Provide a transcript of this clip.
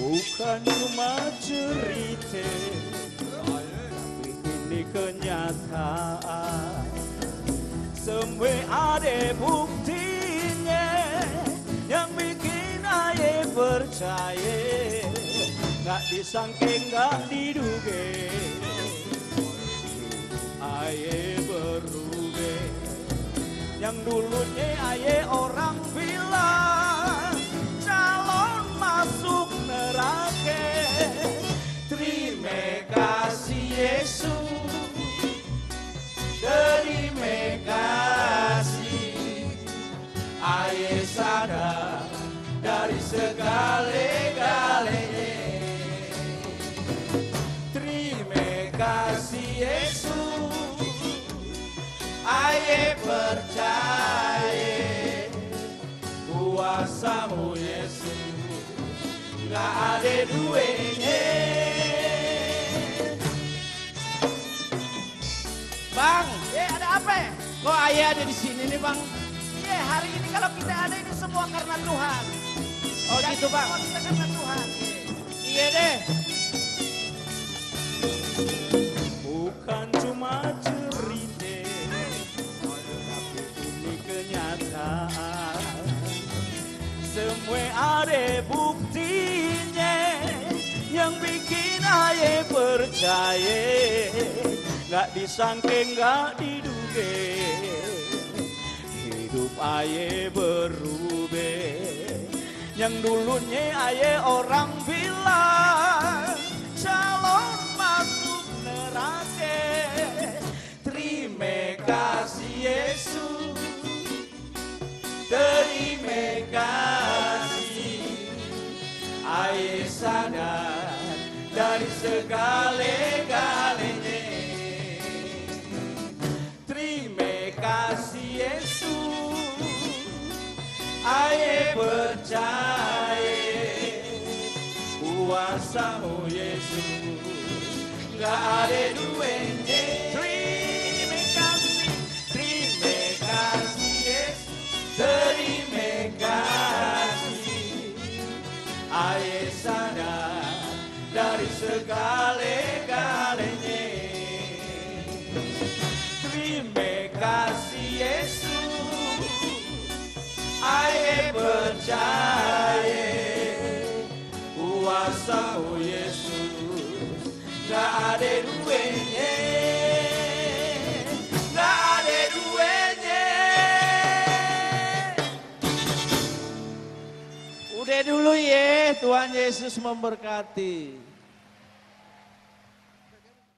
Bukan cuma cerita Tapi ini kenyataan Semua ada buktinya Yang bikin aye percaya Gak disangking, gak diduga Aye berubah yang dulunya ayah orang bilang calon masuk neraka terima kasih Yesus. Terima kasih. Ayah sadar dari segala-galanya. Terima kasih ayah percaya kuasamu Yesus nggak ada duanya Bang, Eh ada apa ya? kok ayah ada di sini nih bang? Iya hari ini kalau kita ada ini semua karena Tuhan. Oh gitu bang? Semua kita karena Tuhan. Iya deh. Semua ada buktinya. Yang bikin ayah percaya. Nggak disangking nggak diduga. Hidup ayah berubah. Yang dulunya ayah orang bilang dari segala-galanya. Terima kasih Yesus. Ayah percaya. Kuasamu Yesus. Nggak ada duanya percaya. Kuasamu Yesus. Gak ada duanya gak ada duanya Udah dulu ya, Tuhan Yesus memberkati.